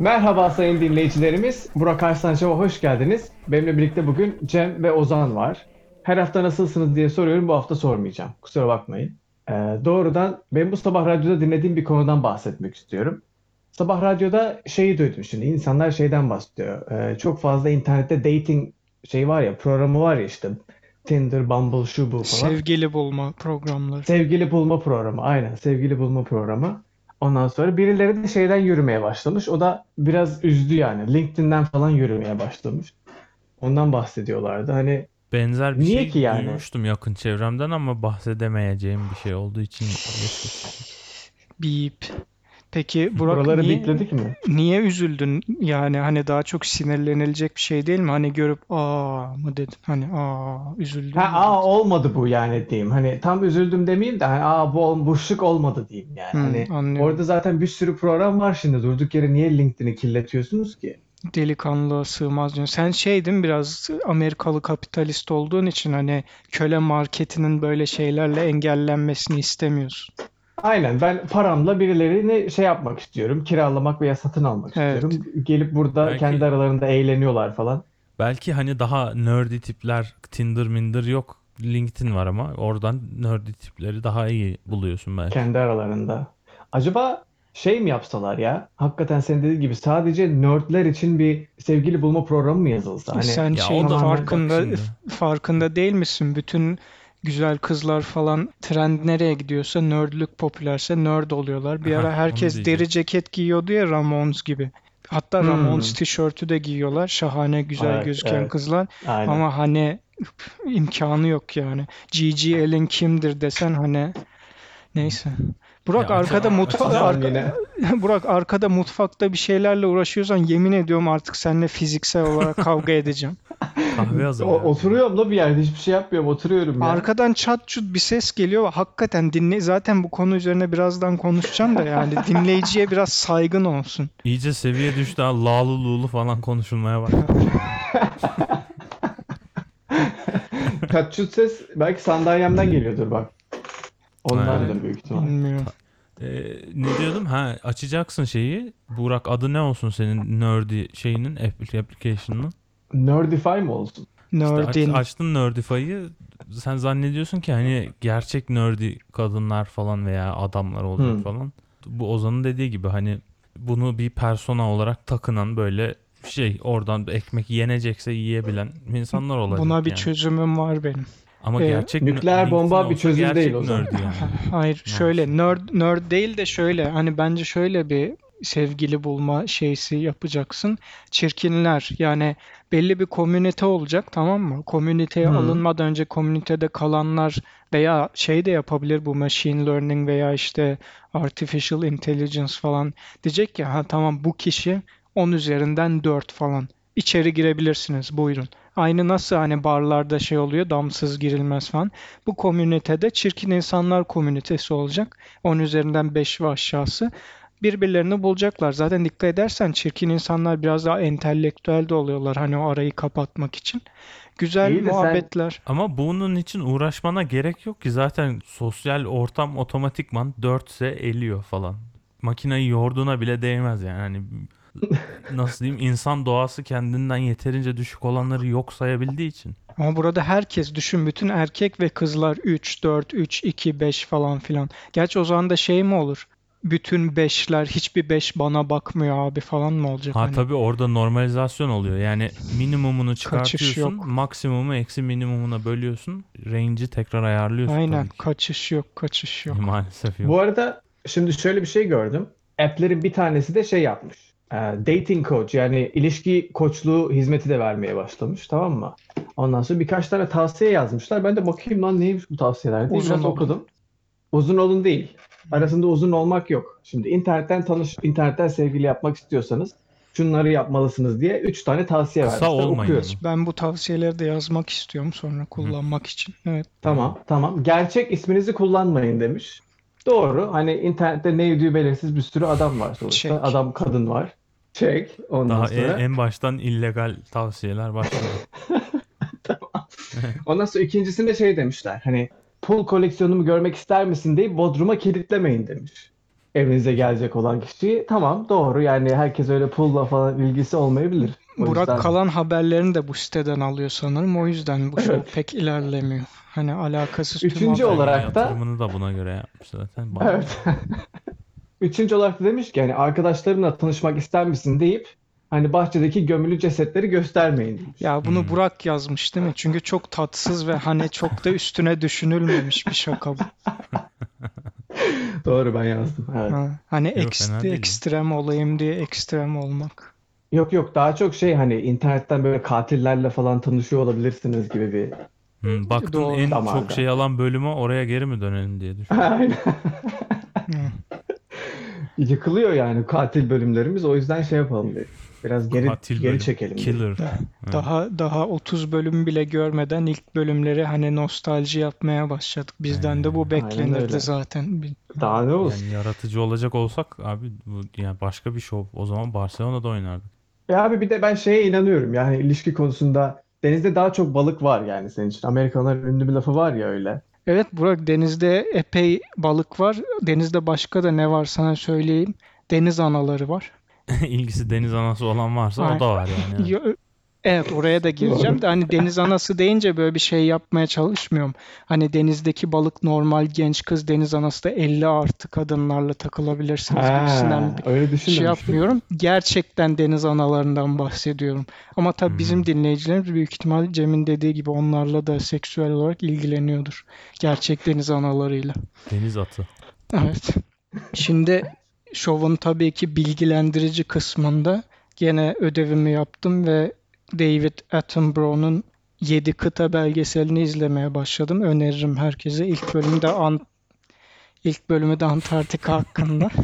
Merhaba sayın dinleyicilerimiz. Burak Arslan Show'a hoş geldiniz. Benimle birlikte bugün Cem ve Ozan var. Her hafta nasılsınız diye soruyorum. Bu hafta sormayacağım. Kusura bakmayın. Ee, doğrudan ben bu sabah radyoda dinlediğim bir konudan bahsetmek istiyorum. Sabah radyoda şeyi duydum şimdi. İnsanlar şeyden bahsediyor. Ee, çok fazla internette dating şey var ya programı var ya işte. Tinder, Bumble, şu bu falan. Sevgili bulma programları. Sevgili bulma programı. Aynen sevgili bulma programı. Ondan sonra birileri de şeyden yürümeye başlamış. O da biraz üzdü yani. LinkedIn'den falan yürümeye başlamış. Ondan bahsediyorlardı. Hani Benzer bir Niye şey ki yani? duymuştum yakın çevremden ama bahsedemeyeceğim bir şey olduğu için. Bip. Peki Burak buraları niye, bipledik mi? niye üzüldün? Yani hani daha çok sinirlenilecek bir şey değil mi? Hani görüp aa mı dedin? Hani aa üzüldüm Ha aa dedin? olmadı bu yani diyeyim. Hani tam üzüldüm demeyeyim de hani aa bu şık olmadı diyeyim yani. Hmm, Hani anlıyorum. orada zaten bir sürü program var şimdi. Durduk yere niye LinkedIn'i kirletiyorsunuz ki? Delikanlığa sığmaz diyorsun. Sen şeydin biraz Amerikalı kapitalist olduğun için hani köle marketinin böyle şeylerle engellenmesini istemiyorsun. Aynen ben paramla birilerini şey yapmak istiyorum. Kiralamak veya satın almak Evet. istiyorum. Gelip burada Belki- kendi aralarında eğleniyorlar falan. Belki hani daha nerdy tipler Tinder minder yok. LinkedIn var ama oradan nerdy tipleri daha iyi buluyorsun belki. Kendi aralarında. Acaba şey mi yapsalar ya? Hakikaten senin dediğin gibi sadece nerdler için bir sevgili bulma programı mı yazılsa? Hani Sen Ya şeyin o da bak farkında şimdi. farkında değil misin? Bütün güzel kızlar falan trend nereye gidiyorsa nerdlük popülerse nerd oluyorlar. Bir Aha, ara herkes deri ceket giyiyordu ya Ramones gibi. Hatta Hmm. Ramones tişörtü de giyiyorlar. Şahane güzel Evet, gözüken evet. kızlar. aynen. Ama hani imkanı yok yani. Gigi Allen kimdir desen hani neyse. Burak Ya arkada açacağım- mutfa Açacağım arka-. Burak arkada mutfakta bir şeylerle uğraşıyorsan yemin ediyorum artık seninle fiziksel olarak kavga edeceğim. Kahve O, hazırlıyorum. oturuyorum da bir yerde hiçbir şey yapmıyorum. Oturuyorum ya. Arkadan çat çut bir ses geliyor. Hakikaten dinle zaten bu konu üzerine birazdan konuşacağım da yani dinleyiciye biraz saygın olsun. İyice seviye düştü ha. Lalı lulu falan konuşulmaya başladı. Kaççut ses belki sandalyemden geliyordur bak. Ondandır Evet. büyük ihtimal. Bilmiyorum. Ee, ne diyordum? Ha açacaksın şeyi. Burak adı ne olsun senin nerdy şeyinin appli- application'ının? Nerdify mi olsun? İşte aç- Nerdin. açtın Nerdify'ı sen zannediyorsun ki hani gerçek nerdy kadınlar falan veya adamlar olacak Hmm. falan. Bu Ozan'ın dediği gibi hani bunu bir persona olarak takınan böyle şey oradan ekmek yenecekse yiyebilen insanlar olacak Buna bir yani. çözümüm var benim. Ama Ee, gerçek nükleer bomba bir çözüm değil o zaman. yani. Hayır şöyle nerd nerd değil de şöyle hani bence şöyle bir sevgili bulma şeysi yapacaksın. Çirkinler yani belli bir komünite olacak tamam mı? Komüniteye Hı. alınmadan önce komünitede kalanlar veya şey de yapabilir bu machine learning veya işte artificial intelligence falan diyecek ya ha tamam bu kişi 10 üzerinden 4 falan. İçeri girebilirsiniz buyurun. Aynı nasıl hani barlarda şey oluyor damsız girilmez falan. Bu komünitede çirkin insanlar komünitesi olacak. 10 üzerinden 5 ve aşağısı. Birbirlerini bulacaklar. Zaten dikkat edersen çirkin insanlar biraz daha entelektüel de oluyorlar. Hani o arayı kapatmak için. Güzel İyi de sen- muhabbetler. Ama bunun için uğraşmana gerek yok ki zaten sosyal ortam otomatikman 4 ise eliyor falan. Makineyi yorduğuna bile değmez yani. Hani nasıl diyeyim insan doğası kendinden yeterince düşük olanları yok sayabildiği için. Ama burada herkes düşün bütün erkek ve kızlar 3, 4, 3, 2, 5 falan filan. Gerçi o zaman da şey mi olur? Bütün 5'ler hiçbir 5 bana bakmıyor abi falan mı olacak? Ha hani? tabii orada normalizasyon oluyor. Yani minimumunu çıkartıyorsun, maksimumu eksi minimumuna bölüyorsun. Range'i tekrar ayarlıyorsun Aynen kaçış yok kaçış yok. Maalesef yok. Bu arada şimdi şöyle bir şey gördüm. App'lerin bir tanesi de şey yapmış. Ee, dating coach yani ilişki koçluğu hizmeti de vermeye başlamış tamam mı? Ondan sonra birkaç tane tavsiye yazmışlar. Ben de bakayım lan neymiş bu tavsiyeler diye Uzun biraz okudum. Uzun olun değil. Arasında uzun olmak yok. Şimdi internetten tanış, internetten sevgili yapmak istiyorsanız şunları yapmalısınız diye 3 tane tavsiye Kısa vermişler. olmayın Okuyorum. Ben bu tavsiyeleri de yazmak istiyorum sonra kullanmak için. Evet. Tamam, tamam. Gerçek isminizi kullanmayın demiş. Doğru. Hani internette ne yediği belirsiz bir sürü adam var sonuçta. Adam, kadın var. Çek. Ondan Daha sonra. en baştan illegal tavsiyeler başladı. Ondan sonra ikincisinde şey demişler. Hani pul koleksiyonumu görmek ister misin deyip Bodrum'a kilitlemeyin demiş. evinize gelecek olan kişi. Tamam doğru yani herkes öyle pulla falan ilgisi olmayabilir. O Burak yüzden kalan haberlerini de bu siteden alıyor sanırım. O yüzden bu show Evet. pek ilerlemiyor. Hani alakasız tüm Üçüncü haber- olarak da- Yatırımını da buna göre yapmış zaten. Evet. Üçüncü olarak da demiş ki yani arkadaşlarımla tanışmak ister misin deyip hani bahçedeki gömülü cesetleri göstermeyin demiş. Ya bunu Hmm. Burak yazmış değil mi? Çünkü çok tatsız ve hani çok da üstüne düşünülmemiş bir şaka bu. Doğru ben yazdım. Evet. Ha, Hani Yok, ekst- ekstrem olayım diye ekstrem olmak. Yok yok daha çok şey hani internetten böyle katillerle falan tanışıyor olabilirsiniz gibi bir Hmm, baktın Doğru. en Damarda. çok şey alan bölümü oraya geri mi dönelim diye düşün. Aynen. Yıkılıyor yani katil bölümlerimiz o yüzden şey yapalım dedik. Biraz geri Katil geri bölüm. çekelim. dedik. Killer. Evet. Daha daha 30 bölüm bile görmeden ilk bölümleri hani nostalji yapmaya başladık. Bizden de bu beklenirdi zaten. Daha ne olsun. Yani yaratıcı olacak olsak abi bu yani başka bir şov. O zaman Barcelona'da oynardık. Ya abi bir de ben şeye inanıyorum yani ilişki konusunda denizde daha çok balık var yani senin için. Amerikalıların ünlü bir lafı var ya öyle. Evet Burak denizde epey balık var. Denizde başka da ne var sana söyleyeyim. Deniz anaları var. İlgisi deniz anası olan varsa o Aynen. da var yani. Evet oraya da gireceğim de hani deniz anası deyince böyle bir şey yapmaya çalışmıyorum. Hani denizdeki balık normal genç kız deniz anası da 50 artı kadınlarla takılabilirsiniz gibisinden Ha, bir öyle şey düşünmemiştim. yapmıyorum. Gerçekten deniz analarından bahsediyorum. Ama tabii Hmm. bizim dinleyicilerimiz büyük ihtimal Cem'in dediği gibi onlarla da seksüel olarak ilgileniyordur. Gerçek deniz analarıyla. Deniz atı. Evet. Şimdi şovun tabii ki bilgilendirici kısmında gene ödevimi yaptım ve David Attenborough'un 7 kıta belgeselini izlemeye başladım. Öneririm herkese. İlk bölümü de Ant ilk bölümü de Antarktika hakkında.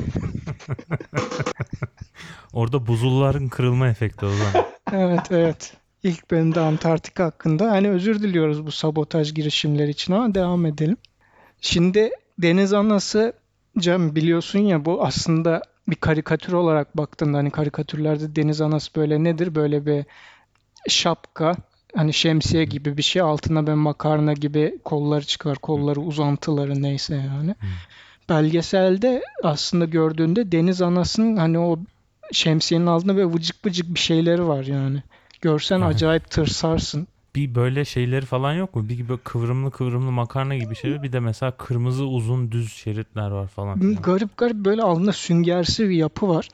Orada buzulların kırılma efekti o zaman. Evet, evet. İlk bölümde Antarktika hakkında. Hani özür diliyoruz bu sabotaj girişimleri için ama devam edelim. Şimdi deniz anası Cem biliyorsun ya bu aslında bir karikatür olarak baktığında hani karikatürlerde deniz anası böyle nedir? Böyle bir şapka hani şemsiye gibi bir şey altına böyle makarna gibi kolları çıkar. Kolları uzantıları neyse yani. Belgeselde aslında gördüğünde deniz anasının hani o şemsiyenin altında böyle vıcık vıcık bir şeyleri var yani. Görsen Evet. acayip tırsarsın. Bir böyle şeyleri falan yok mu? Bir gibi kıvrımlı kıvrımlı makarna gibi şey. Bir de mesela kırmızı uzun düz şeritler var falan. Garip garip böyle alnında süngersi bir yapı var.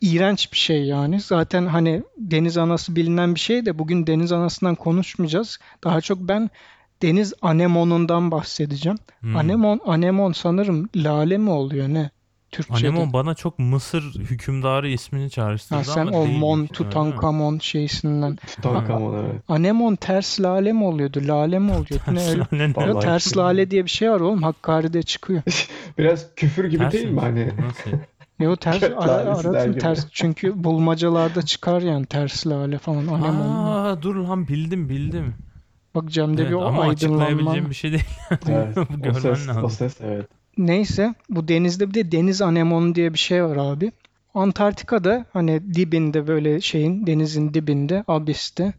İğrenç bir şey yani. Zaten hani deniz anası bilinen bir şey de bugün deniz anasından konuşmayacağız. Daha çok ben deniz anemonundan bahsedeceğim. Hmm. Anemon anemon sanırım lale mi oluyor ne? Türkçe'de. Anemon bana çok Mısır hükümdarı ismini çağrıştırdı Ha, sen ama o Mon? Tutankamon şeysinden. Tutankamon evet. Anemon ters lale mi oluyordu? Lale mi oluyordu? Ne öyle? Lale ne? Ters lale diye bir şey var oğlum. Hakkari'de çıkıyor. Biraz küfür gibi Ters değil mi hani? Nasıl? Yo ters ara, lalesi der aratın gibi. ters çünkü bulmacalarda çıkar yani ters lale falan anemon. Aa dur lan bildim bildim. Bak Cem'de Evet, bir o ama aydınlanma. açıklayabileceğim bir şey değil. Evet. Bu O görmen ses, lazım. o ses evet. Neyse bu denizde bir de deniz anemonu diye bir şey var abi. Antarktika'da hani dibinde böyle şeyin denizin dibinde abiste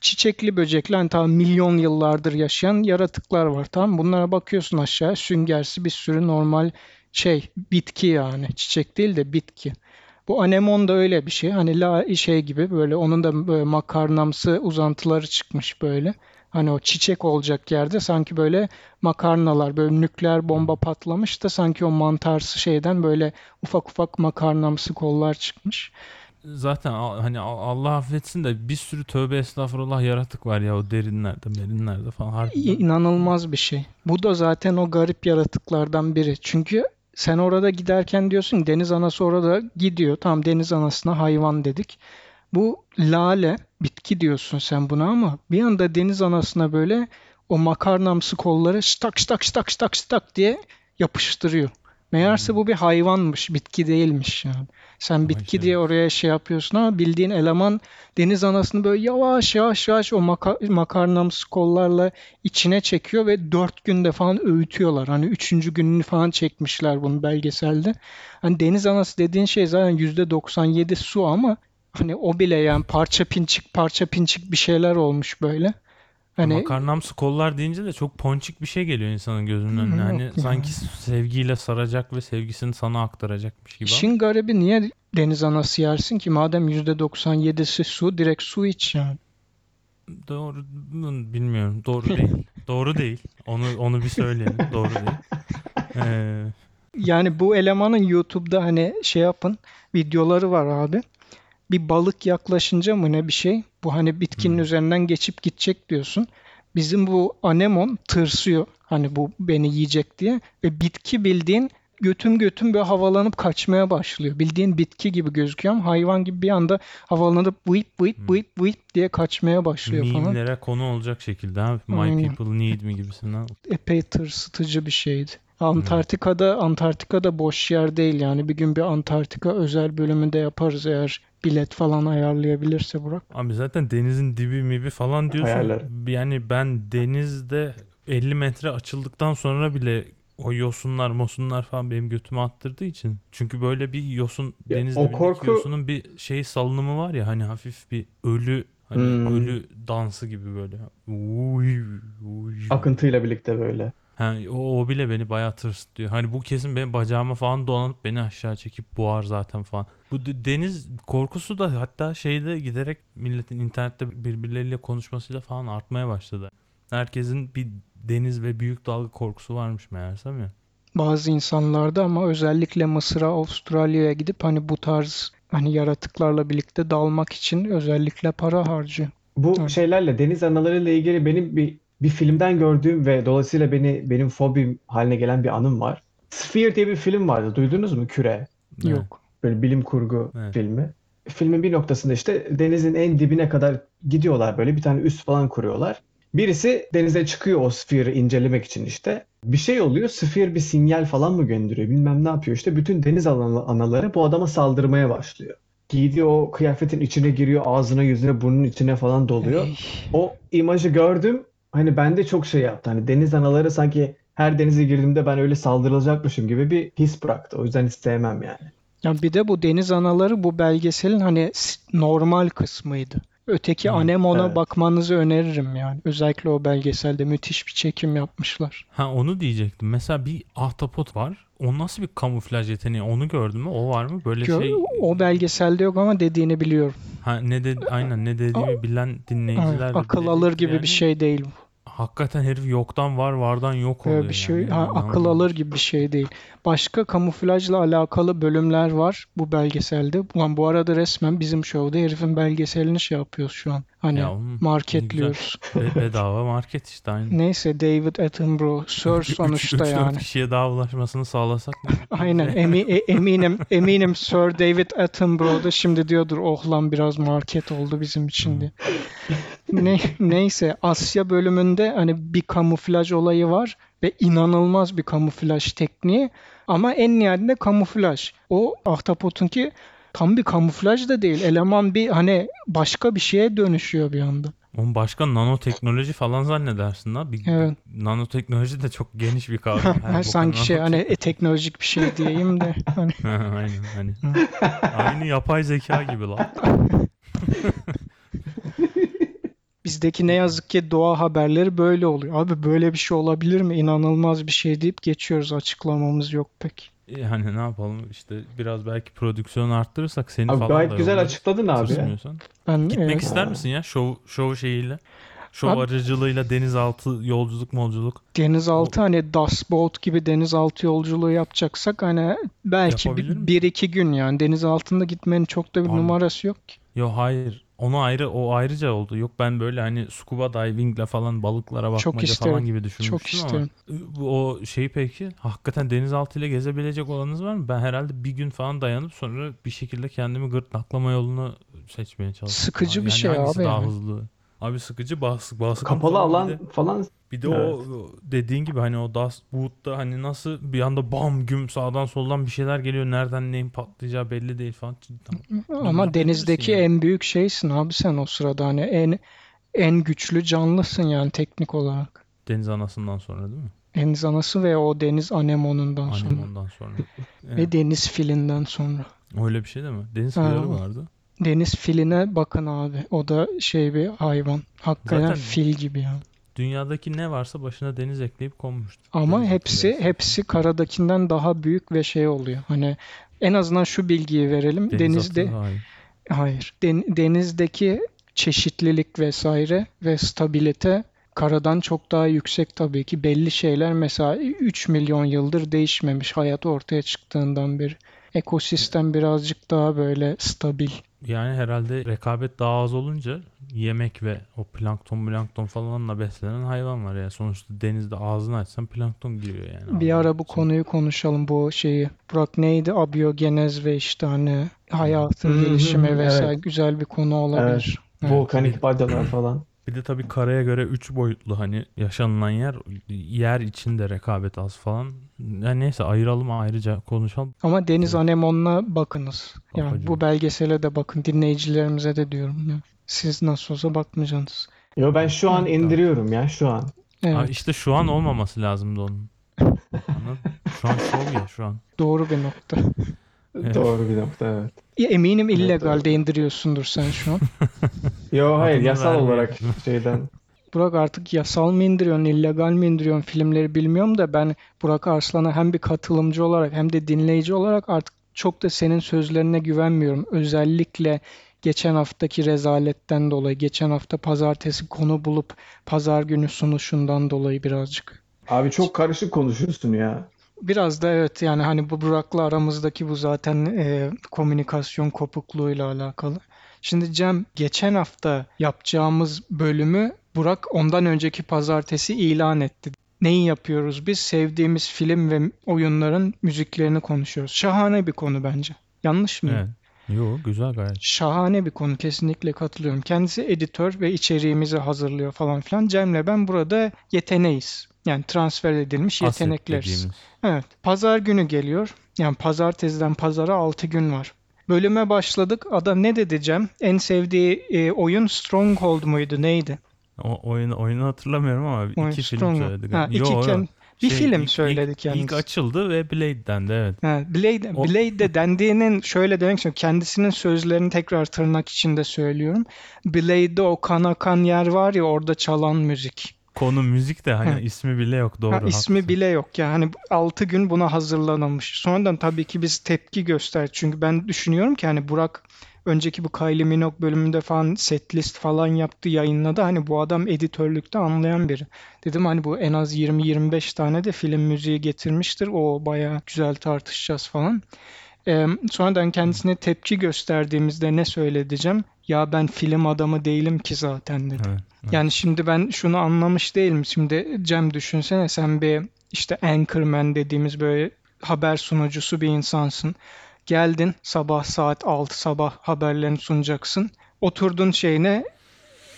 çiçekli böcekli hani tamam milyon yıllardır yaşayan yaratıklar var tamam mı? Bunlara bakıyorsun aşağı süngersi bir sürü normal şey bitki yani çiçek değil de bitki. Bu anemon da öyle bir şey. Hani la şey gibi böyle onun da böyle makarnamsı uzantıları çıkmış böyle. Hani o çiçek olacak yerde sanki böyle makarnalar böyle nükleer bomba patlamış da sanki o mantarsı şeyden böyle ufak ufak makarnamsı kollar çıkmış. Zaten hani al- Allah affetsin de bir sürü tövbe estağfurullah yaratık var ya o derinlerde, derinlerde falan. Harbiden. İnanılmaz bir şey. Bu da zaten o garip yaratıklardan biri. Çünkü sen orada giderken diyorsun deniz anası orada gidiyor. Tamam deniz anasına hayvan dedik. Bu lale bitki diyorsun sen buna ama bir anda deniz anasına böyle o makarnamsı kolları ştak ştak ştak ştak ştak diye yapıştırıyor. Meğerse bu bir hayvanmış, bitki değilmiş yani. Sen Vay bitki canına. diye oraya şey yapıyorsun ama bildiğin eleman deniz anasını böyle yavaş yavaş yavaş o maka- makarnamsı kollarla içine çekiyor ve dört günde falan öğütüyorlar. Hani üçüncü gününü falan çekmişler bunu belgeselde. Hani deniz anası dediğin şey zaten %97 su ama hani o bile yani parça pinçik parça pinçik bir şeyler olmuş böyle. Hani Makarnamsı kollar deyince de çok ponçik bir şey geliyor insanın gözünün önüne. Hani ya. sanki sevgiyle saracak ve sevgisini sana aktaracakmış gibi. işin garibi niye deniz anası yersin ki? Madem %97'si su, direkt su iç yani. Doğru bilmiyorum. Doğru değil. Doğru değil. Onu onu bir söyleyelim. Doğru değil. Ee, Yani bu elemanın YouTube'da hani şey yapın videoları var abi. Bir balık yaklaşınca mı ne bir şey? Bu hani bitkinin Hmm. üzerinden geçip gidecek diyorsun. Bizim bu anemon tırsıyor. Hani bu beni yiyecek diye. Ve bitki bildiğin götüm götüm böyle havalanıp kaçmaya başlıyor. Bildiğin bitki gibi gözüküyor ama hayvan gibi bir anda havalanıp vıyıp vıyıp Hmm. vıyıp vıyıp diye kaçmaya başlıyor falan. mimlere konu olacak şekilde ha. My Aynen. people need me gibisinden. epey tırsıtıcı bir şeydi. Antarktika'da Antarktika'da boş yer değil yani. Bir gün bir Antarktika özel bölümünde yaparız eğer bilet falan ayarlayabilirse Burak. Abi zaten denizin dibi mibi falan diyorsun. Ayarlarım. Yani ben denizde 50 metre açıldıktan sonra bile o yosunlar mosunlar falan benim götüme attırdığı için. Çünkü böyle bir yosun Ya, deniz o korku- yosunun bir şey salınımı var ya hani hafif bir ölü hani Hmm. ölü dansı gibi böyle. Uy, uy. Akıntıyla birlikte böyle. Ha, o, o bile beni bayağı tırsıtıyor. Hani bu kesin benim bacağıma falan dolanıp beni aşağı çekip boğar zaten falan. Bu de- deniz korkusu da hatta şeyde giderek milletin internette birbirleriyle konuşmasıyla falan artmaya başladı. Herkesin bir deniz ve büyük dalga korkusu varmış meğersem ya. Bazı insanlarda ama özellikle Mısır'a, Avustralya'ya gidip hani bu tarz hani yaratıklarla birlikte dalmak için özellikle para harcıyor. Bu Evet. şeylerle deniz analarıyla ilgili benim bir bir filmden gördüğüm ve dolayısıyla beni benim fobim haline gelen bir anım var. Sphere diye bir film vardı. Duydunuz mu? Küre. Yok. Böyle bilim kurgu Evet. filmi. Filmin bir noktasında işte denizin en dibine kadar gidiyorlar böyle bir tane üs falan kuruyorlar. Birisi denize çıkıyor o sphere'ı incelemek için işte. Bir şey oluyor. Sphere bir sinyal falan mı gönderiyor? Bilmem ne yapıyor işte. Bütün deniz ana- anaları bu adama saldırmaya başlıyor. Giydiği o kıyafetin içine giriyor. Ağzına, yüzüne, burnunun içine falan doluyor. Ey. O imajı gördüm. Hani bende çok şey yaptı. Hani deniz anaları sanki her denize girdiğimde ben öyle saldırılacakmışım gibi bir his bıraktı. O yüzden hiç sevmem yani. Ya bir de bu deniz anaları bu belgeselin hani normal kısmıydı. Öteki Hı, anemona evet. bakmanızı öneririm yani. Özellikle o belgeselde müthiş bir çekim yapmışlar. Ha onu diyecektim. Mesela bir ahtapot var. O nasıl bir kamuflaj yeteneği? Onu gördün mü? O var mı? Böyle Gör- şey O belgeselde yok ama dediğini biliyorum. Ha ne dedi aynen ne dediğimi bilen dinleyiciler de akıl alır gibi yani. bir şey değil bu. Hakikaten herif yoktan var, vardan yok oluyor bir şey yani. ha, akıl alır gibi bir şey değil. Başka kamuflajla alakalı bölümler var bu belgeselde. Ulan bu arada resmen bizim şovda herifin belgeselini şey yapıyoruz şu an. Hani Ya oğlum, marketliyoruz. Be- bedava market işte aynı. Neyse David Attenborough Sir sonuçta 3-4 yani. kişiye daha ulaşmasını sağlasak ne? Aynen emi, e- eminim eminim Sir David Attenborough da şimdi diyordur oh lan biraz market oldu bizim için diye. Ne, neyse Asya bölümünde hani bir kamuflaj olayı var ve inanılmaz bir kamuflaj tekniği ama en nihayetinde kamuflaj. O ahtapotunki tam bir kamuflaj da değil. Eleman bir hani başka bir şeye dönüşüyor bir anda. Oğlum başka nanoteknoloji falan zannedersin la. Bir, Evet. Nanoteknoloji de çok geniş bir kavram. Boka Sanki şey hani e, teknolojik bir şey diyeyim de hani Aynen hani. Aynı yapay zeka gibi lan. Bizdeki ne yazık ki doğa haberleri böyle oluyor. Abi böyle bir şey olabilir mi? İnanılmaz bir şey deyip geçiyoruz. Açıklamamız yok pek. Yani ne yapalım işte biraz belki prodüksiyonu arttırırsak seni Abi falan gayet da güzel yollarız. açıkladın abi. Tırsmıyorsan. Ben Gitmek evet, ister misin ya şov, şov şeyiyle? Şov Abi- aracılığıyla denizaltı yolculuk molculuk. denizaltı hani Das Boat gibi denizaltı yolculuğu yapacaksak hani belki Yapabilir bir, bir iki gün yani deniz altında gitmenin çok da bir Abi- numarası yok ki. Yo hayır. Onu ayrı o ayrıca oldu. Yok ben böyle hani scuba divingle falan balıklara bakmaca isterim. falan gibi düşünmüştüm Çok ama isterim. bu- o şeyi peki hakikaten denizaltıyla gezebilecek olanınız var mı? Ben herhalde bir gün falan dayanıp sonra bir şekilde kendimi gırtlaklama yolunu seçmeye çalıştım. Sıkıcı bir Yani şey abi daha yani. hızlı? Abi sıkıcı bas, baskın Kapalı falan bir alan de- falan Bir de o o dediğin gibi hani o Das Boot'ta hani nasıl bir anda bam güm sağdan soldan bir şeyler geliyor. Nereden neyin patlayacağı belli değil falan. Cidden. Ama denizdeki yani. en büyük şeysin abi sen o sırada hani en en güçlü canlısın yani teknik olarak. Deniz anasından sonra değil mi? Deniz anası ve o deniz anemonundan sonra. Annem ondan sonra. Ve Evet. deniz filinden sonra. Öyle bir şey değil mi? Deniz hıyarı vardı. Deniz filine bakın abi. O da şey bir hayvan. Hakikaten Zaten- fil gibi ya. Dünyadaki ne varsa başına deniz ekleyip konmuştur. Ama Deniz hepsi hepsi karadakinden daha büyük ve şey oluyor. Hani en azından şu bilgiyi verelim. Deniz Denizde atı- hayır. hayır. Den- denizdeki çeşitlilik vesaire ve stabilite karadan çok daha yüksek tabii ki. Belli şeyler mesela 3 milyon yıldır değişmemiş hayat ortaya çıktığından beri. Ekosistem birazcık daha böyle stabil. Yani herhalde rekabet daha az olunca yemek ve o plankton plankton falanla beslenen hayvan var ya. Sonuçta denizde ağzını açsan plankton giriyor yani. Bir ara bu konuyu konuşalım bu şeyi. Burak neydi? Abiyogenez ve işte hani hayatın gelişimi vesaire evet. güzel bir konu olabilir. Evet. Volkanik balyalar falan. Bir de tabii karaya göre 3 boyutlu hani yaşanılan yer yer içinde rekabet az falan. Yani neyse ayıralım ayrıca konuşalım. Ama deniz anemonuna bakınız. Yani Bakacağım. bu belgesele de bakın. Dinleyicilerimize de diyorum ya. Siz nasıl olsa bakmayacaksınız. Yo ben şu an indiriyorum ya şu an. Ha, Evet, işte şu an olmaması lazımdı onun. Anladın? Şu an şov ya şu an. doğru bir nokta. Doğru bir nokta evet. Ya eminim illegalde indiriyorsundur sen şu an. Yo hayır yasal olarak şeyden. Burak artık yasal mı indiriyorsun, illegal mi indiriyorsun filmleri bilmiyorum da ben Burak Arslan'a hem bir katılımcı olarak hem de dinleyici olarak artık çok da senin sözlerine güvenmiyorum. Özellikle geçen haftaki rezaletten dolayı, geçen hafta pazartesi konu bulup pazar günü sunuşundan dolayı birazcık. Abi çok karışık konuşuyorsun ya. Biraz da evet yani hani bu Burak'la aramızdaki bu zaten e, komünikasyon kopukluğuyla alakalı. Şimdi Cem geçen hafta yapacağımız bölümü Burak ondan önceki pazartesi ilan etti. Neyi yapıyoruz biz? Sevdiğimiz film ve oyunların müziklerini konuşuyoruz. Şahane bir konu bence. Yanlış mı? Evet. Yo güzel gayet. Şahane bir konu kesinlikle katılıyorum. Kendisi editör ve içeriğimizi hazırlıyor falan filan. Cem'le ben burada yeteneğiz. Yani transfer edilmiş Asset yetenekleriz. dediğimiz. Evet. Pazar günü geliyor. Yani pazartesiden pazara 6 gün var. Bölüme başladık. Adam ne dedi Cem? En sevdiği e, oyun Stronghold muydu? Neydi? O oyunu oyunu hatırlamıyorum ama Oyun iki film Stronghold. söyledi. Ha, iki yo. ken- bir Şey, film ilk- söyledi ilk, kendisi. İlk açıldı ve Blade'den de evet. Ha, Blade, O- Blade dendiğinin şöyle demek istiyorum. Kendisinin sözlerini tekrar tırnak içinde söylüyorum. Blade'de o kan akan yer var ya orada çalan müzik. Konu müzik de hani Ha. ismi bile yok doğru. Ha, ismi haklısın. bile yok ya. Hani 6 gün buna hazırlanılmış. Sonradan tabii ki biz tepki gösterdik. Çünkü ben düşünüyorum ki hani Burak önceki bu Kylie Minogue bölümünde falan setlist falan yaptı, yayınladı. Hani bu adam editörlükte anlayan biri. Dedim hani bu en az 20-25 tane de film müziği getirmiştir. O bayağı güzel tartışacağız falan. Ee, sonradan kendisine tepki gösterdiğimizde ne söyleyeceğim? Ya ben film adamı değilim ki zaten dedi. Evet, evet. Yani şimdi ben şunu anlamış değilim. Şimdi Cem düşünsene sen bir işte anchorman dediğimiz böyle haber sunucusu bir insansın. Geldin sabah saat 6 sabah haberlerini sunacaksın. Oturdun şeyine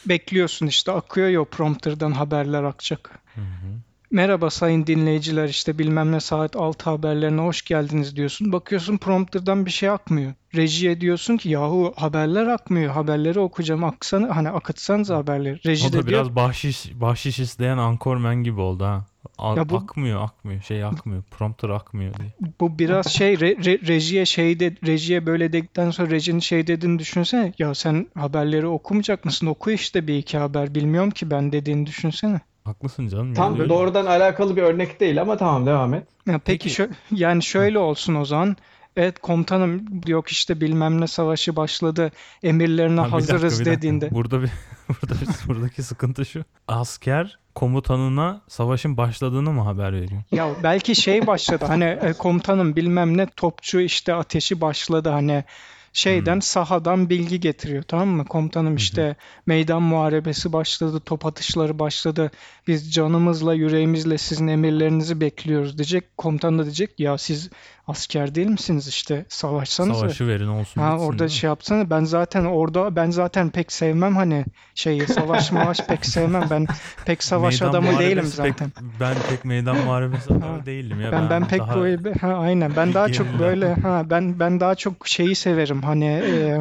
bekliyorsun işte akıyor ya prompterdan haberler akacak. Hı hı. Merhaba sayın dinleyiciler işte bilmem ne saat 6 haberlerine hoş geldiniz diyorsun. Bakıyorsun prompterdan bir şey akmıyor. Rejiye diyorsun ki yahu haberler akmıyor. Haberleri okuyacağım. Aksana, hani akıtsanız haberleri. Reji O de da diyor biraz bahşiş bahşiş isteyen Anchorman gibi oldu ha. A- Ya bu- Akmıyor akmıyor şey akmıyor. Prompter akmıyor diye. bu biraz şey re- re- rejiye şey de rejiye böyle dedikten sonra rejinin şey dediğini düşünsene. Ya sen haberleri okumayacak mısın? Oku işte bir iki haber. Bilmiyorum ki ben dediğini düşünsene. Haklısın canım. Tam yani öyle. doğrudan alakalı bir örnek değil ama tamam devam et. Ya peki, Peki. şö- yani şöyle olsun o zaman. Evet komutanım yok işte bilmem ne savaşı başladı. Emirlerine Ha, bir dakika, hazırız bir dakika. dediğinde. Burada bir burada bir- buradaki sıkıntı şu. Asker komutanına savaşın başladığını mı haber veriyor? Ya belki şey başladı hani e, komutanım bilmem ne topçu işte ateşi başladı hani şeyden Hmm. sahadan bilgi getiriyor tamam mı? Komutanım işte meydan muharebesi başladı, top atışları başladı. Biz canımızla yüreğimizle sizin emirlerinizi bekliyoruz diyecek. Komutan da diyecek ya siz asker değil misiniz işte savaşsanız Savaşı verin olsun Ha bitsin, orada şey yapsana ben zaten orada ben zaten pek sevmem hani şeyi savaş mavaş pek sevmem ben pek savaş Meydan adamı değilim pek- zaten. ben pek meydan muharebesi adamı değilim ya. Ben ben pek daha böyle ha aynen ben daha çok böyle ha ben ben daha çok şeyi severim hani e,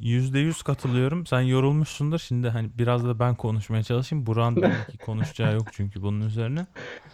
yüzde yüz katılıyorum. Sen yorulmuşsundur. Şimdi hani biraz da ben konuşmaya çalışayım. Burak'ın belki konuşacağı yok çünkü bunun üzerine.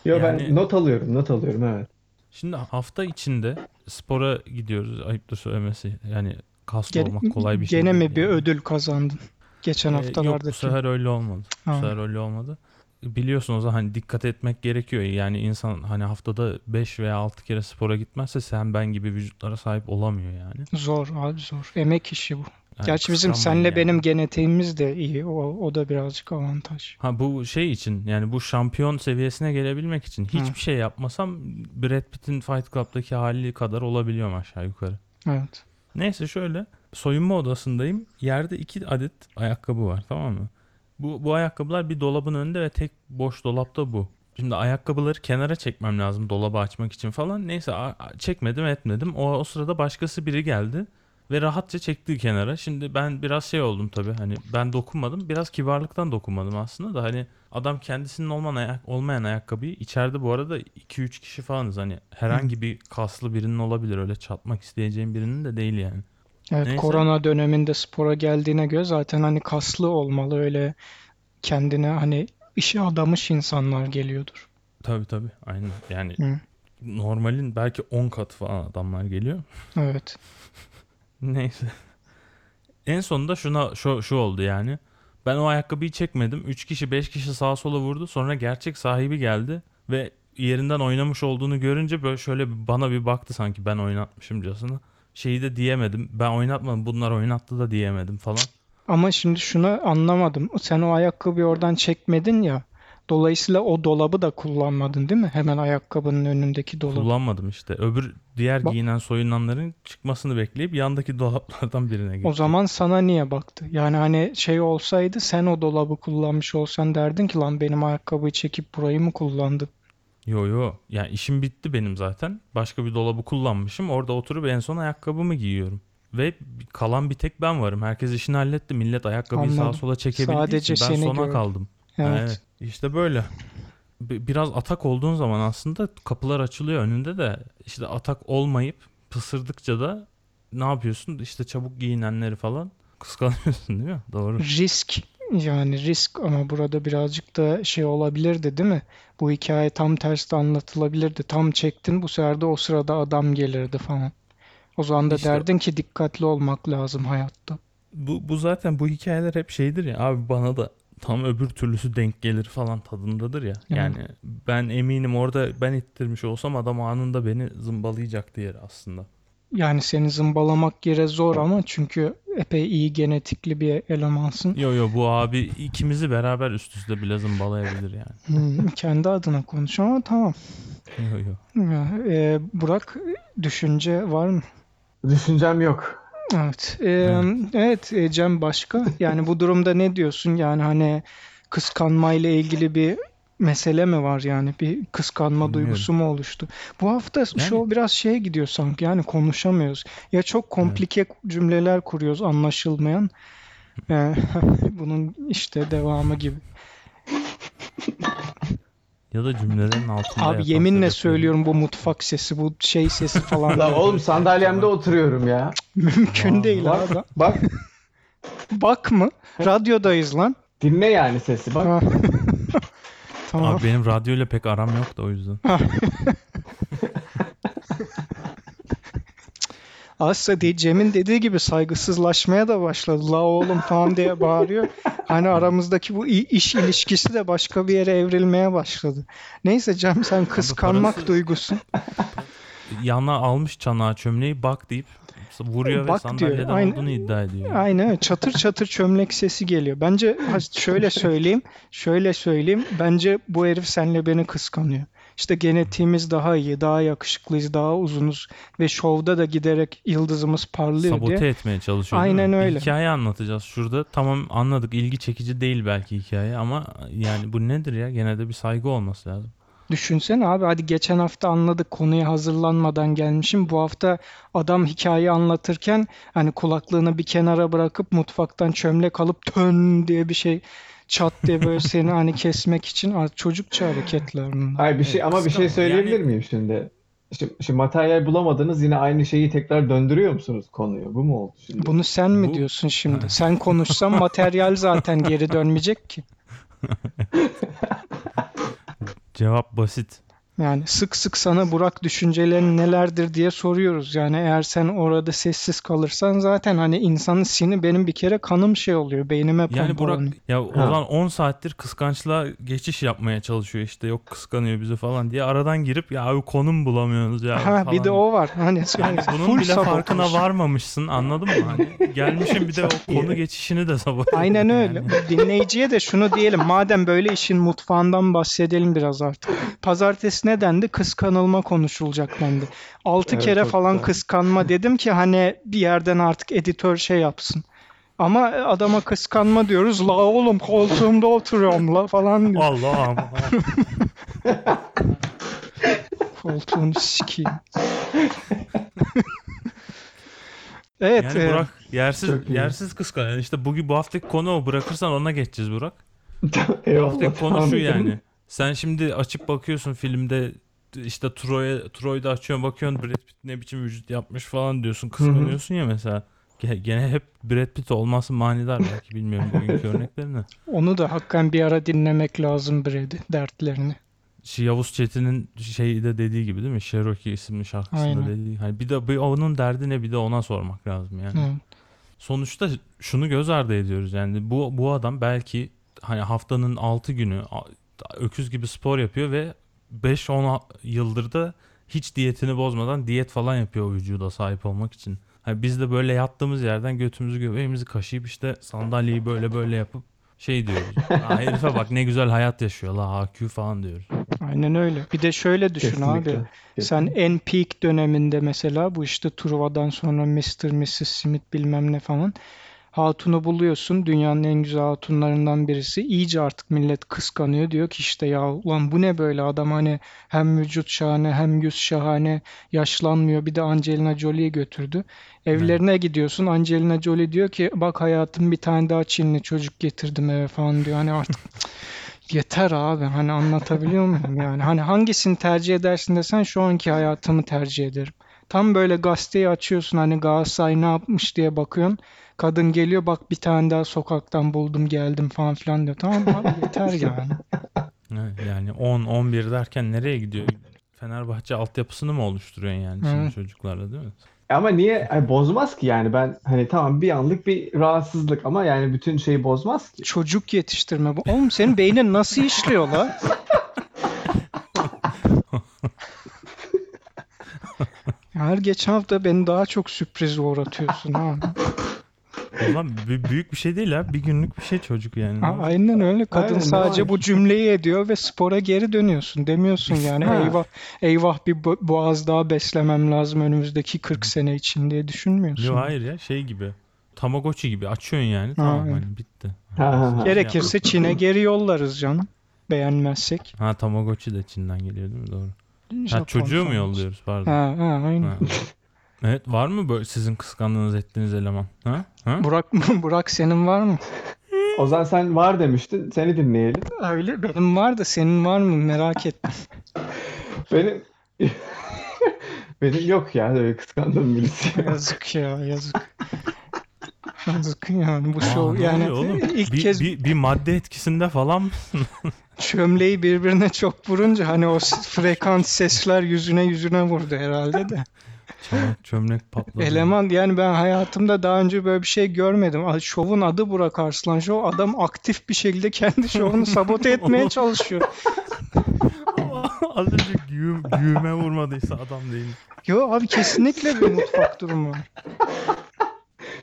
Yo ben Yani- not alıyorum not alıyorum evet. Şimdi hafta içinde spora gidiyoruz. Ayıptır söylemesi. Yani kaslı Gene, olmak kolay bir şey gene mi bir yani. ödül kazandın? Geçen Ee, yok bu haftalardaki. sefer öyle olmadı. Bu Ha. sefer öyle olmadı. Biliyorsun o zaman hani dikkat etmek gerekiyor. Yani insan hani haftada 5 veya 6 kere spora gitmezse sen ben gibi vücutlara sahip olamıyor yani. Zor abi zor. Emek işi bu. Yani Gerçi bizim senle yani. benim genetiğimiz de iyi. O, o da birazcık avantaj. Ha bu şey için yani bu şampiyon seviyesine gelebilmek için hiçbir şey yapmasam Brad Pitt'in Fight Club'daki hali kadar olabiliyorum aşağı yukarı. Evet. Neyse şöyle soyunma odasındayım. Yerde iki adet ayakkabı var tamam mı? Bu, bu ayakkabılar bir dolabın önünde ve tek boş dolapta bu. Şimdi ayakkabıları kenara çekmem lazım dolabı açmak için falan. Neyse çekmedim etmedim. O, o sırada başkası biri geldi ve rahatça çekti kenara. Şimdi ben biraz şey oldum tabii hani ben dokunmadım. Biraz kibarlıktan dokunmadım aslında da hani adam kendisinin olmayan, ayak, olmayan ayakkabıyı içeride bu arada 2-3 kişi falanız. Hani herhangi bir kaslı birinin olabilir öyle çatmak isteyeceğim birinin de değil yani. Evet, Neyse. korona döneminde spora geldiğine göre zaten hani kaslı olmalı öyle kendine hani işe adamış insanlar geliyordur. Tabii tabii aynen yani Hı. normalin belki 10 katı falan adamlar geliyor. Evet. Neyse. En sonunda şuna şu, şu oldu yani. Ben o ayakkabıyı çekmedim. 3 kişi 5 kişi sağa sola vurdu. Sonra gerçek sahibi geldi ve yerinden oynamış olduğunu görünce böyle şöyle bana bir baktı sanki ben oynatmışımcasına. Şeyi de diyemedim. Ben oynatmadım. Bunlar oynattı da diyemedim falan. Ama şimdi şunu anlamadım. Sen o ayakkabıyı oradan çekmedin ya. Dolayısıyla o dolabı da kullanmadın değil mi? Hemen ayakkabının önündeki dolabı. Kullanmadım işte. Öbür diğer Bak- giyinen soyunanların çıkmasını bekleyip yandaki dolaplardan birine O gittim. zaman sana niye baktı? Yani hani şey olsaydı sen o dolabı kullanmış olsan derdin ki lan benim ayakkabıyı çekip burayı mı kullandı? Yo yo. Yani işim bitti benim zaten. Başka bir dolabı kullanmışım. Orada oturup en son ayakkabımı giyiyorum. Ve kalan bir tek ben varım. Herkes işini halletti. Millet ayakkabıyı sağa Anladım. sola çekebildiği Sadece için ben seni sona gördüm. kaldım. Evet. evet. İşte böyle. Bi- Biraz atak olduğun zaman aslında kapılar açılıyor önünde de işte atak olmayıp pısırdıkça da ne yapıyorsun? İşte çabuk giyinenleri falan kıskanıyorsun değil mi? Doğru. Risk yani risk ama burada birazcık da şey olabilirdi değil mi? Bu hikaye tam tersi anlatılabilirdi. Tam çektin bu sefer de o sırada adam gelirdi falan. O zaman da İşte- derdin ki dikkatli olmak lazım hayatta. Bu, bu zaten bu hikayeler hep şeydir ya abi bana da tam öbür türlüsü denk gelir falan tadındadır ya. Hı. Yani ben eminim orada ben ittirmiş olsam adam anında beni zımbalayacaktı yere aslında. Yani seni zımbalamak yere zor ama çünkü epey iyi genetikli bir elemansın. Yo yo bu abi ikimizi beraber üst üste bile zımbalayabilir yani. Hmm, kendi adına konuş ama tamam. Yo yo. Ya, e, Burak düşünce var mı? Düşüncem yok. Evet. Ee, Evet. evet e, Cem başka. Yani bu durumda ne diyorsun? Yani hani kıskanmayla ilgili bir mesele mi var yani? Bir kıskanma Bilmiyorum. duygusu mu oluştu? Bu hafta Yani- şu biraz şeye gidiyor sanki. Yani konuşamıyoruz. Ya çok komplike cümleler kuruyoruz anlaşılmayan. Ee, bunun işte devamı gibi. Ya da cümlelerin altında Abi yeminle söylüyorum bu mutfak sesi, bu şey sesi falan La oğlum sandalyemde oturuyorum ya. mümkün değil abi. bak Bak mı? Radyodayız lan. dinle yani sesi bak. Ha. Tamam. Abi benim radyoyla pek aram yok da o yüzden. Aslında değil, Cem'in dediği gibi saygısızlaşmaya da başladı. La oğlum falan diye bağırıyor. Hani aramızdaki bu iş ilişkisi de başka bir yere evrilmeye başladı. Neyse Cem sen kıskanmak parası- duygusu. Yana almış çanağı çömleği bak deyip vuruyor ve Bak diyor, sandalyeden aynen. olduğunu iddia ediyor. Aynen çatır çatır çömlek sesi geliyor. Bence şöyle söyleyeyim, şöyle söyleyeyim. Bence bu herif senle beni kıskanıyor. İşte genetiğimiz daha iyi, daha yakışıklıyız, daha uzunuz ve şovda da giderek yıldızımız parlıyor Sabote diye. etmeye çalışıyor? Aynen Bir öyle. hikaye anlatacağız şurada. Tamam anladık ilgi çekici değil belki hikaye ama yani bu nedir ya? Gene de bir saygı olması lazım. Düşünsene abi hadi geçen hafta anladık konuya hazırlanmadan gelmişim. Bu hafta adam hikaye anlatırken hani kulaklığını bir kenara bırakıp mutfaktan çömlek alıp tön diye bir şey çat diye böyle seni hani kesmek için çocukça hareketler bunlar. Hayır bir şey Evet, ama bir şey söyleyebilir Yani- miyim şimdi? Şimdi, şimdi materyal bulamadınız yine aynı şeyi tekrar döndürüyor musunuz konuyu? Bu mu oldu şimdi? Bunu sen mi Bu- diyorsun şimdi? Sen konuşsan materyal zaten geri dönmeyecek ki. Cevap basit. Yani sık sık sana Burak düşüncelerin nelerdir diye soruyoruz. Yani eğer sen orada sessiz kalırsan zaten hani insanın sini benim bir kere kanım şey oluyor. Beynime Yani Burak pompalanıyor. ya o zaman 10 saattir kıskançlığa geçiş yapmaya çalışıyor işte yok kıskanıyor bizi falan diye aradan girip ya abi konum bulamıyorsunuz ya Ha bir de o var. Hani Yani bunun full bile sabotaj. farkına varmamışsın anladın mı? Hani gelmişim bir de o konu geçişini de sabote Aynen öyle. Dinleyiciye de şunu diyelim. Madem böyle işin mutfağından bahsedelim biraz artık. Pazartesi ne dendi? Kıskanılma konuşulacak dendi. 6 Evet, kere falan güzel. kıskanma dedim ki hani bir yerden artık editör şey yapsın. Ama adama kıskanma diyoruz. La oğlum koltuğumda oturuyorum la falan diyor. Allah'ım. Koltuğunu sikeyim. Evet. Yani e, Burak yersiz yersiz kıskanıyor. Yani işte bugün bu haftaki konu o. Bırakırsan ona geçeceğiz Burak. Bu haftaki konu şu yani. Sen şimdi açıp bakıyorsun filmde işte Troy'a Troy'da açıyorsun bakıyorsun Brad Pitt ne biçim vücut yapmış falan diyorsun. Kıskanıyorsun ya mesela. Ge- Gene hep Brad Pitt olması manidar belki bilmiyorum bugünkü örneklerini. onu da hakikaten bir ara dinlemek lazım Brady dertlerini. Şey, Yavuz Çetin'in şeyde dediği gibi değil mi? Cherokee isimli şarkısında Aynen. dediği. Hani bir de bir onun derdi ne bir de ona sormak lazım yani. Evet. Sonuçta şunu göz ardı ediyoruz yani bu bu adam belki hani haftanın 6 günü öküz gibi spor yapıyor ve 5-10 yıldır da hiç diyetini bozmadan diyet falan yapıyor vücuda sahip olmak için. Hani biz de böyle yattığımız yerden götümüzü göbeğimizi kaşıyıp işte sandalyeyi böyle böyle yapıp şey diyoruz. Aa, herife bak ne güzel hayat yaşıyor la HQ falan diyoruz. Aynen öyle. Bir de şöyle düşün abi. Kesinlikle. Sen en peak döneminde mesela bu işte Truva'dan sonra Mr. Mrs. Smith bilmem ne falan. Hatunu buluyorsun. Dünyanın en güzel hatunlarından birisi. İyice artık millet kıskanıyor. Diyor ki işte ya ulan bu ne böyle adam hani hem vücut şahane hem yüz şahane yaşlanmıyor. Bir de Angelina Jolie'yi götürdü. Evlerine gidiyorsun. Angelina Jolie diyor ki bak hayatım bir tane daha Çinli çocuk getirdim eve falan diyor. Hani artık Yeter abi hani anlatabiliyor muyum yani hani hangisini tercih edersin desen şu anki hayatımı tercih ederim. Tam böyle gazeteyi açıyorsun hani Galatasaray ne yapmış diye bakıyorsun. Kadın geliyor bak bir tane daha sokaktan buldum geldim falan filan diyor. Tamam abi yeter yani. Yani 10-11 derken nereye gidiyor? Fenerbahçe altyapısını mı oluşturuyorsun yani şimdi Evet. çocuklarla değil mi? Ama niye Ay, bozmaz ki yani ben hani tamam bir anlık bir rahatsızlık ama yani bütün şeyi bozmaz ki. Çocuk yetiştirme bu. Oğlum senin beynin nasıl işliyor la? Her geçen hafta beni daha çok sürprize uğratıyorsun ha. Ulan büyük bir şey değil ha. Bir günlük bir şey çocuk yani. Ha, aynen öyle. Kadın Aynen, ne sadece var? bu cümleyi ediyor ve spora geri dönüyorsun. Demiyorsun yani Ha. eyvah eyvah bir bo- boğaz daha beslemem lazım önümüzdeki 40 sene için diye düşünmüyorsun. Yok hayır ya şey gibi. Tamagotchi gibi açıyorsun yani. Tamam evet. hani bitti. Ha, ha, ha. Gerekirse Çin'e geri yollarız canım. Beğenmezsek. Ha Tamagotchi de Çin'den geliyor değil mi? Doğru. Ha çocuğu mu yolluyoruz pardon. Ha, ha, aynen. Ha. Evet var mı böyle sizin kıskandığınız ettiğiniz eleman? Ha? Ha? Burak, Burak senin var mı? O zaman sen var demiştin. Seni dinleyelim. Öyle benim var da senin var mı merak ettim. Benim benim yok ya öyle kıskandığım birisi. Yazık ya yazık. Yazık yani bu ne yani oğlum? ilk bir, kez bir, bir madde etkisinde falan mı? çömleği birbirine çok vurunca hani o frekans sesler yüzüne yüzüne vurdu herhalde de. Çömlek, çömlek patladı. Eleman yani ben hayatımda daha önce böyle bir şey görmedim. Şovun adı Burak Arslan Show. Adam aktif bir şekilde kendi şovunu sabote etmeye çalışıyor. Az önce güğüm, güğüme vurmadıysa adam değil. Yo abi kesinlikle bir mutfak durumu.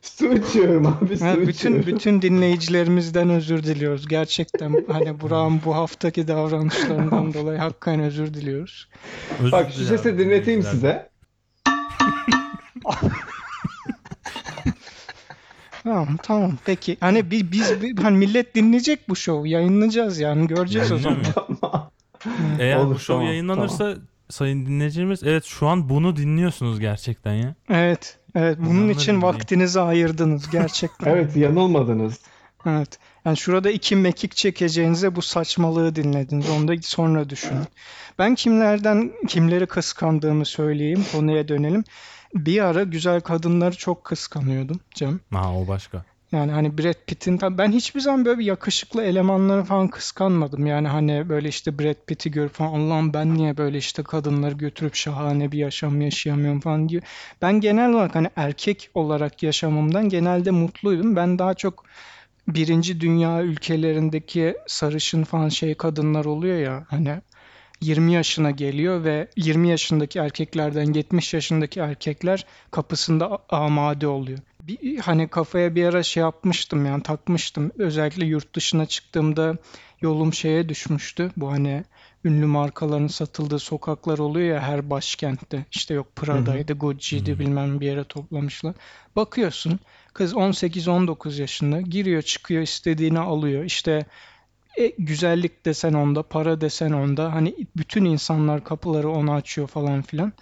Su içiyorum abi su Ha, bütün içiyorum. bütün dinleyicilerimizden özür diliyoruz. Gerçekten hani Burak'ın bu haftaki davranışlarından dolayı hakikaten özür diliyoruz. Özür Bak şu sesi dinleteyim size. Tamam tamam peki. Hani biz, biz biz- hani millet dinleyecek bu şovu. Yayınlayacağız yani göreceğiz o zaman. Tamam. Eğer Olur, bu show tamam, yayınlanırsa sayın dinleyicilerimiz evet şu an bunu dinliyorsunuz gerçekten ya. Evet. Evet bunun Onları için dinleyeyim. vaktinizi ayırdınız gerçekten. Evet yanılmadınız. Evet. Yani şurada iki mekik çekeceğinize bu saçmalığı dinlediniz. Onu da sonra düşünün. Ben kimlerden kimleri kıskandığımı söyleyeyim. Konuya dönelim. Bir ara güzel kadınları çok kıskanıyordum Cem. Ha o başka. Yani hani Brad Pitt'in ben hiçbir zaman böyle bir yakışıklı elemanları falan kıskanmadım. Yani hani böyle işte Brad Pitt'i görüp falan Allah'ım ben niye böyle işte kadınları götürüp şahane bir yaşam yaşayamıyorum falan diyor. Ben genel olarak hani erkek olarak yaşamımdan genelde mutluydum. Ben daha çok birinci dünya ülkelerindeki sarışın falan şey kadınlar oluyor ya hani 20 yaşına geliyor ve 20 yaşındaki erkeklerden 70 yaşındaki erkekler kapısında amade oluyor. Bir, hani kafaya bir ara şey yapmıştım yani takmıştım. Özellikle yurt dışına çıktığımda yolum şeye düşmüştü. Bu hani ünlü markaların satıldığı sokaklar oluyor ya her başkentte. İşte yok Prada'ydı, Gucci'ydi bilmem bir yere toplamışlar. Bakıyorsun kız 18-19 yaşında giriyor çıkıyor istediğini alıyor. İşte e, güzellik desen onda, para desen onda. Hani bütün insanlar kapıları ona açıyor falan filan.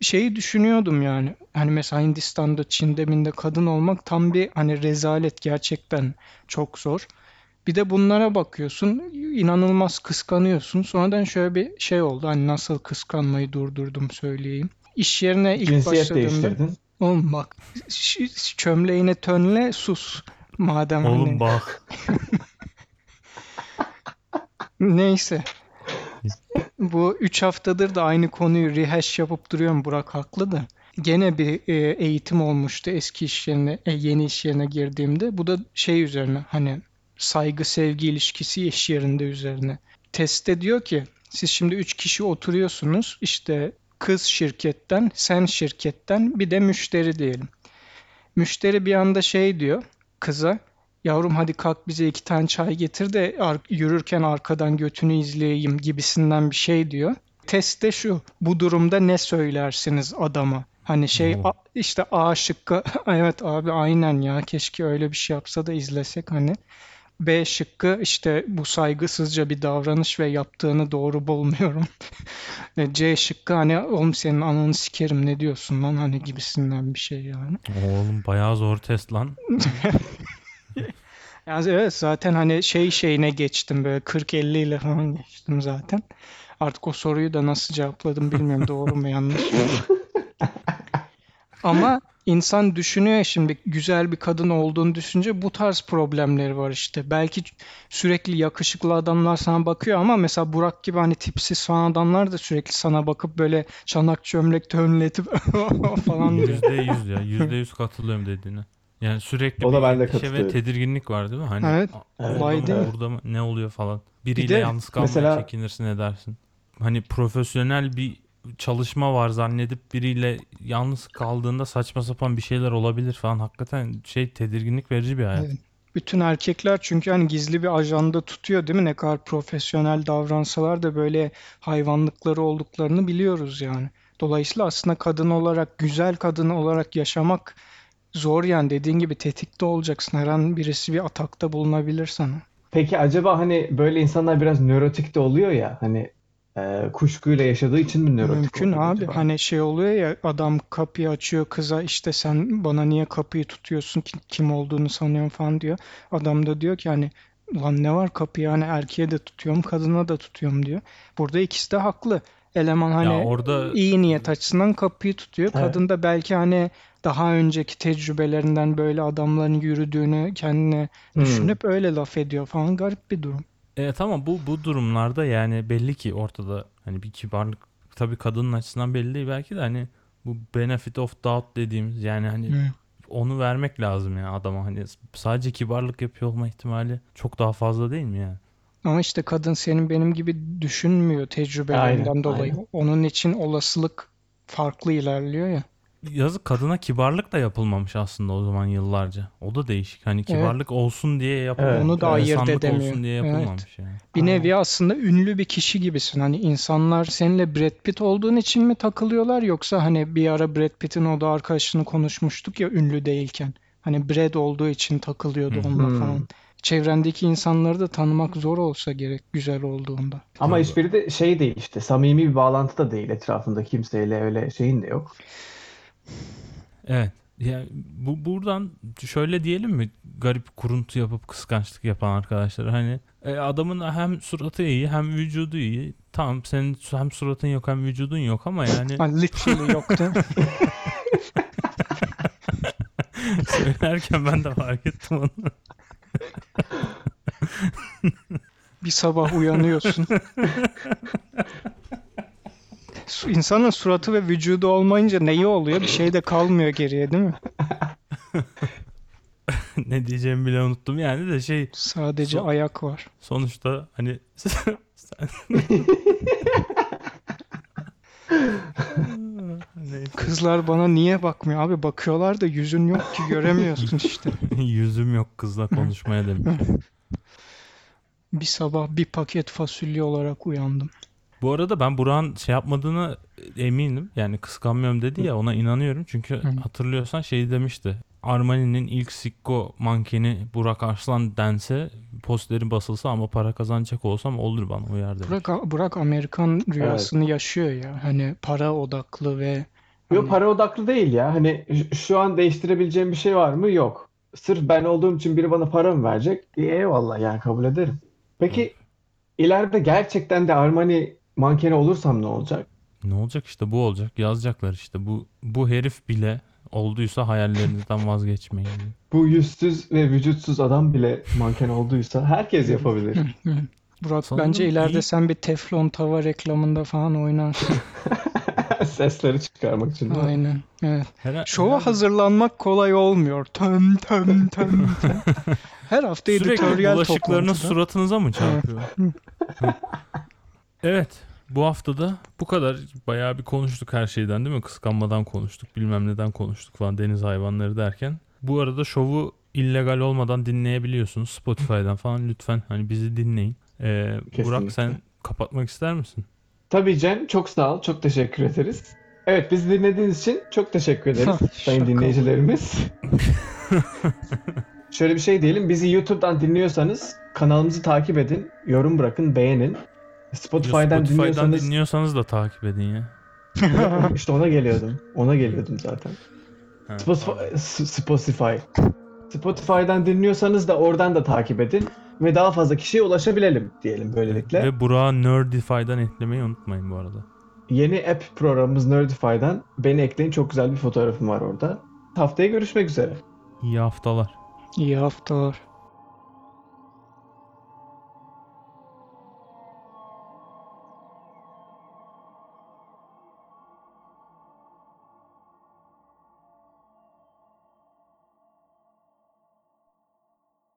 Şeyi düşünüyordum yani. Hani mesela Hindistan'da, Çin'de, Min'de kadın olmak tam bir hani rezalet gerçekten çok zor. Bir de bunlara bakıyorsun, inanılmaz kıskanıyorsun. Sonradan şöyle bir şey oldu. Hani nasıl kıskanmayı durdurdum söyleyeyim. İş yerine ilk Cinsiyet başladığımda değiştirdin. Oğlum bak ş- çömleğine tönle sus. Madem hani Oğlum bak. Neyse. Bu 3 haftadır da aynı konuyu rehash yapıp duruyorum. Burak haklı da. Gene bir e, eğitim olmuştu eski iş yerine, e, yeni iş yerine girdiğimde. Bu da şey üzerine hani saygı sevgi ilişkisi iş yerinde üzerine. Testte diyor ki siz şimdi 3 kişi oturuyorsunuz. İşte kız şirketten, sen şirketten bir de müşteri diyelim. Müşteri bir anda şey diyor kıza. Yavrum hadi kalk bize iki tane çay getir de ar- yürürken arkadan götünü izleyeyim gibisinden bir şey diyor. Test de şu. Bu durumda ne söylersiniz adama? Hani şey a- işte A şıkkı evet abi aynen ya keşke öyle bir şey yapsa da izlesek hani. B şıkkı işte bu saygısızca bir davranış ve yaptığını doğru bulmuyorum. Ve C şıkkı hani oğlum senin ananı sikerim ne diyorsun lan hani gibisinden bir şey yani. Oğlum bayağı zor test lan. Yani evet zaten hani şey şeyine geçtim böyle 40-50 ile falan geçtim zaten. Artık o soruyu da nasıl cevapladım bilmiyorum doğru mu yanlış mı. Ama insan düşünüyor şimdi güzel bir kadın olduğunu düşünce bu tarz problemleri var işte. Belki sürekli yakışıklı adamlar sana bakıyor ama mesela Burak gibi hani tipsiz falan adamlar da sürekli sana bakıp böyle çanak çömlek tönletip falan diyor. Yüzde yüz ya. Yüzde yüz katılıyorum dediğine. Yani sürekli Ona bir ben de endişe ve katılıyorum. tedirginlik var değil mi? Hani Evet, "Aa, evet, değil. burada mı, ne oluyor falan. Biriyle de yalnız kalmaya mesela- çekinirsin edersin. Hani profesyonel bir çalışma var zannedip biriyle yalnız kaldığında saçma sapan bir şeyler olabilir falan. Hakikaten şey tedirginlik verici bir hayat. Evet. Bütün erkekler çünkü hani gizli bir ajanda tutuyor değil mi? Ne kadar profesyonel davransalar da böyle hayvanlıkları olduklarını biliyoruz yani. Dolayısıyla aslında kadın olarak, güzel kadın olarak yaşamak zor yani. Dediğin gibi tetikte olacaksın. Her an birisi bir atakta bulunabilir sana. Peki acaba hani böyle insanlar biraz nörotik de oluyor ya hani e, kuşkuyla yaşadığı için mi nörotik Mümkün abi. acaba? Hani şey oluyor ya adam kapıyı açıyor kıza işte sen bana niye kapıyı tutuyorsun ki kim olduğunu sanıyorum falan diyor. Adam da diyor ki hani lan ne var kapıyı hani erkeğe de tutuyorum kadına da tutuyorum diyor. Burada ikisi de haklı. Eleman Ya hani orada iyi niyet açısından kapıyı tutuyor. Evet. Kadın da belki hani daha önceki tecrübelerinden böyle adamların yürüdüğünü kendine Hmm. düşünüp öyle laf ediyor falan garip bir durum. E, tamam bu bu durumlarda yani belli ki ortada hani bir kibarlık tabii kadının açısından belli değil belki de hani bu benefit of doubt dediğimiz yani hani Hı. onu vermek lazım ya adama hani sadece kibarlık yapıyor olma ihtimali çok daha fazla değil mi yani? Ama işte kadın senin benim gibi düşünmüyor tecrübelerinden Aynen, dolayı. aynen. Onun için olasılık farklı ilerliyor ya. Yazık kadına kibarlık da yapılmamış aslında o zaman yıllarca. O da değişik. Hani kibarlık olsun diye yapılmamış. Evet, Onu da ayırt edemiyor. olsun diye Evet. yapılmamış yani. Bir nevi aslında ünlü bir kişi gibisin. Hani insanlar seninle Brad Pitt olduğun için mi takılıyorlar yoksa hani bir ara Brad Pitt'in o da arkadaşını konuşmuştuk ya ünlü değilken. Hani Brad olduğu için takılıyordu Hı. onunla Hmm. falan. Çevrendeki insanları da tanımak zor olsa gerek güzel olduğunda. Ama hiçbiri de şey değil işte samimi bir bağlantı da değil etrafında kimseyle öyle şeyin de yok. Evet. Ya bu buradan şöyle diyelim mi? Garip kuruntu yapıp kıskançlık yapan arkadaşlar. Hani e, adamın hem suratı iyi hem vücudu iyi. Tamam senin hem suratın yok hem vücudun yok ama yani Hani literally yok değil mi? Söylerken ben de fark ettim onu. Bir sabah uyanıyorsun. İnsanın suratı ve vücudu olmayınca neyi oluyor? Bir şey de kalmıyor geriye değil mi? ne diyeceğimi bile unuttum yani de şey Sadece Son- ayak var. sonuçta hani sen... Kızlar bana niye bakmıyor? Abi bakıyorlar da yüzün yok ki göremiyorsun işte. Yüzüm yok kızla konuşmaya demiş. Bir sabah bir paket fasulye olarak uyandım. Bu arada ben Burak'ın şey yapmadığını eminim. Yani kıskanmıyorum dedi ya ona inanıyorum. Çünkü Hı. hatırlıyorsan şey demişti. Armani'nin ilk Sikko mankeni Burak Arslan dense posteri basılsa ama para kazanacak olsam olur bana uyar demiş. Burak, Burak Amerikan rüyasını yaşıyor ya. Hani para odaklı ve Yok hani- para odaklı değil ya. Hani şu an değiştirebileceğim bir şey var mı? Yok. Sırf ben olduğum için biri bana para mı verecek? İyi, eyvallah yani kabul ederim. Peki ileride gerçekten de Armani mankeni olursam ne olacak? Ne olacak işte bu olacak. Yazacaklar işte. Bu bu herif bile olduysa hayallerinizden vazgeçmeyin. Bu yüzsüz ve vücutsuz adam bile manken olduysa herkes yapabilir. Burak Sanırım bence ileride iyi- sen bir teflon tava reklamında falan oynarsın. Sesleri çıkarmak için. değil mi? Aynen. Evet. Her, Şova herhalde hazırlanmak kolay olmuyor. Töm töm töm töm. Her hafta Sürekli editoryal bulaşıklarını toplantıda. suratınıza mı çarpıyor? Evet. Bu hafta da bu kadar bayağı bir konuştuk her şeyden değil mi? Kıskanmadan konuştuk, bilmem neden konuştuk falan deniz hayvanları derken. Bu arada şovu illegal olmadan dinleyebiliyorsunuz Spotify'dan falan lütfen hani bizi dinleyin. Ee, Burak sen kapatmak ister misin? Tabii Cem çok sağ ol. Çok teşekkür ederiz. Evet bizi dinlediğiniz için çok teşekkür ederiz sayın dinleyicilerimiz. Şöyle bir şey diyelim. Bizi YouTube'dan dinliyorsanız kanalımızı takip edin. Yorum bırakın, beğenin. Spotify'dan, Spotify'dan dinliyorsanız dinliyorsanız da takip edin ya. işte ona geliyordum. Ona geliyordum zaten. Ha, Spotify, Spotify. Spotify'dan dinliyorsanız da oradan da takip edin ve daha fazla kişiye ulaşabilelim diyelim böylelikle. Ve Burak'ı Nerdify'dan eklemeyi unutmayın bu arada. Yeni app programımız Nerdify'dan beni ekleyin. Çok güzel bir fotoğrafım var orada. Haftaya görüşmek üzere. İyi haftalar. İyi haftalar.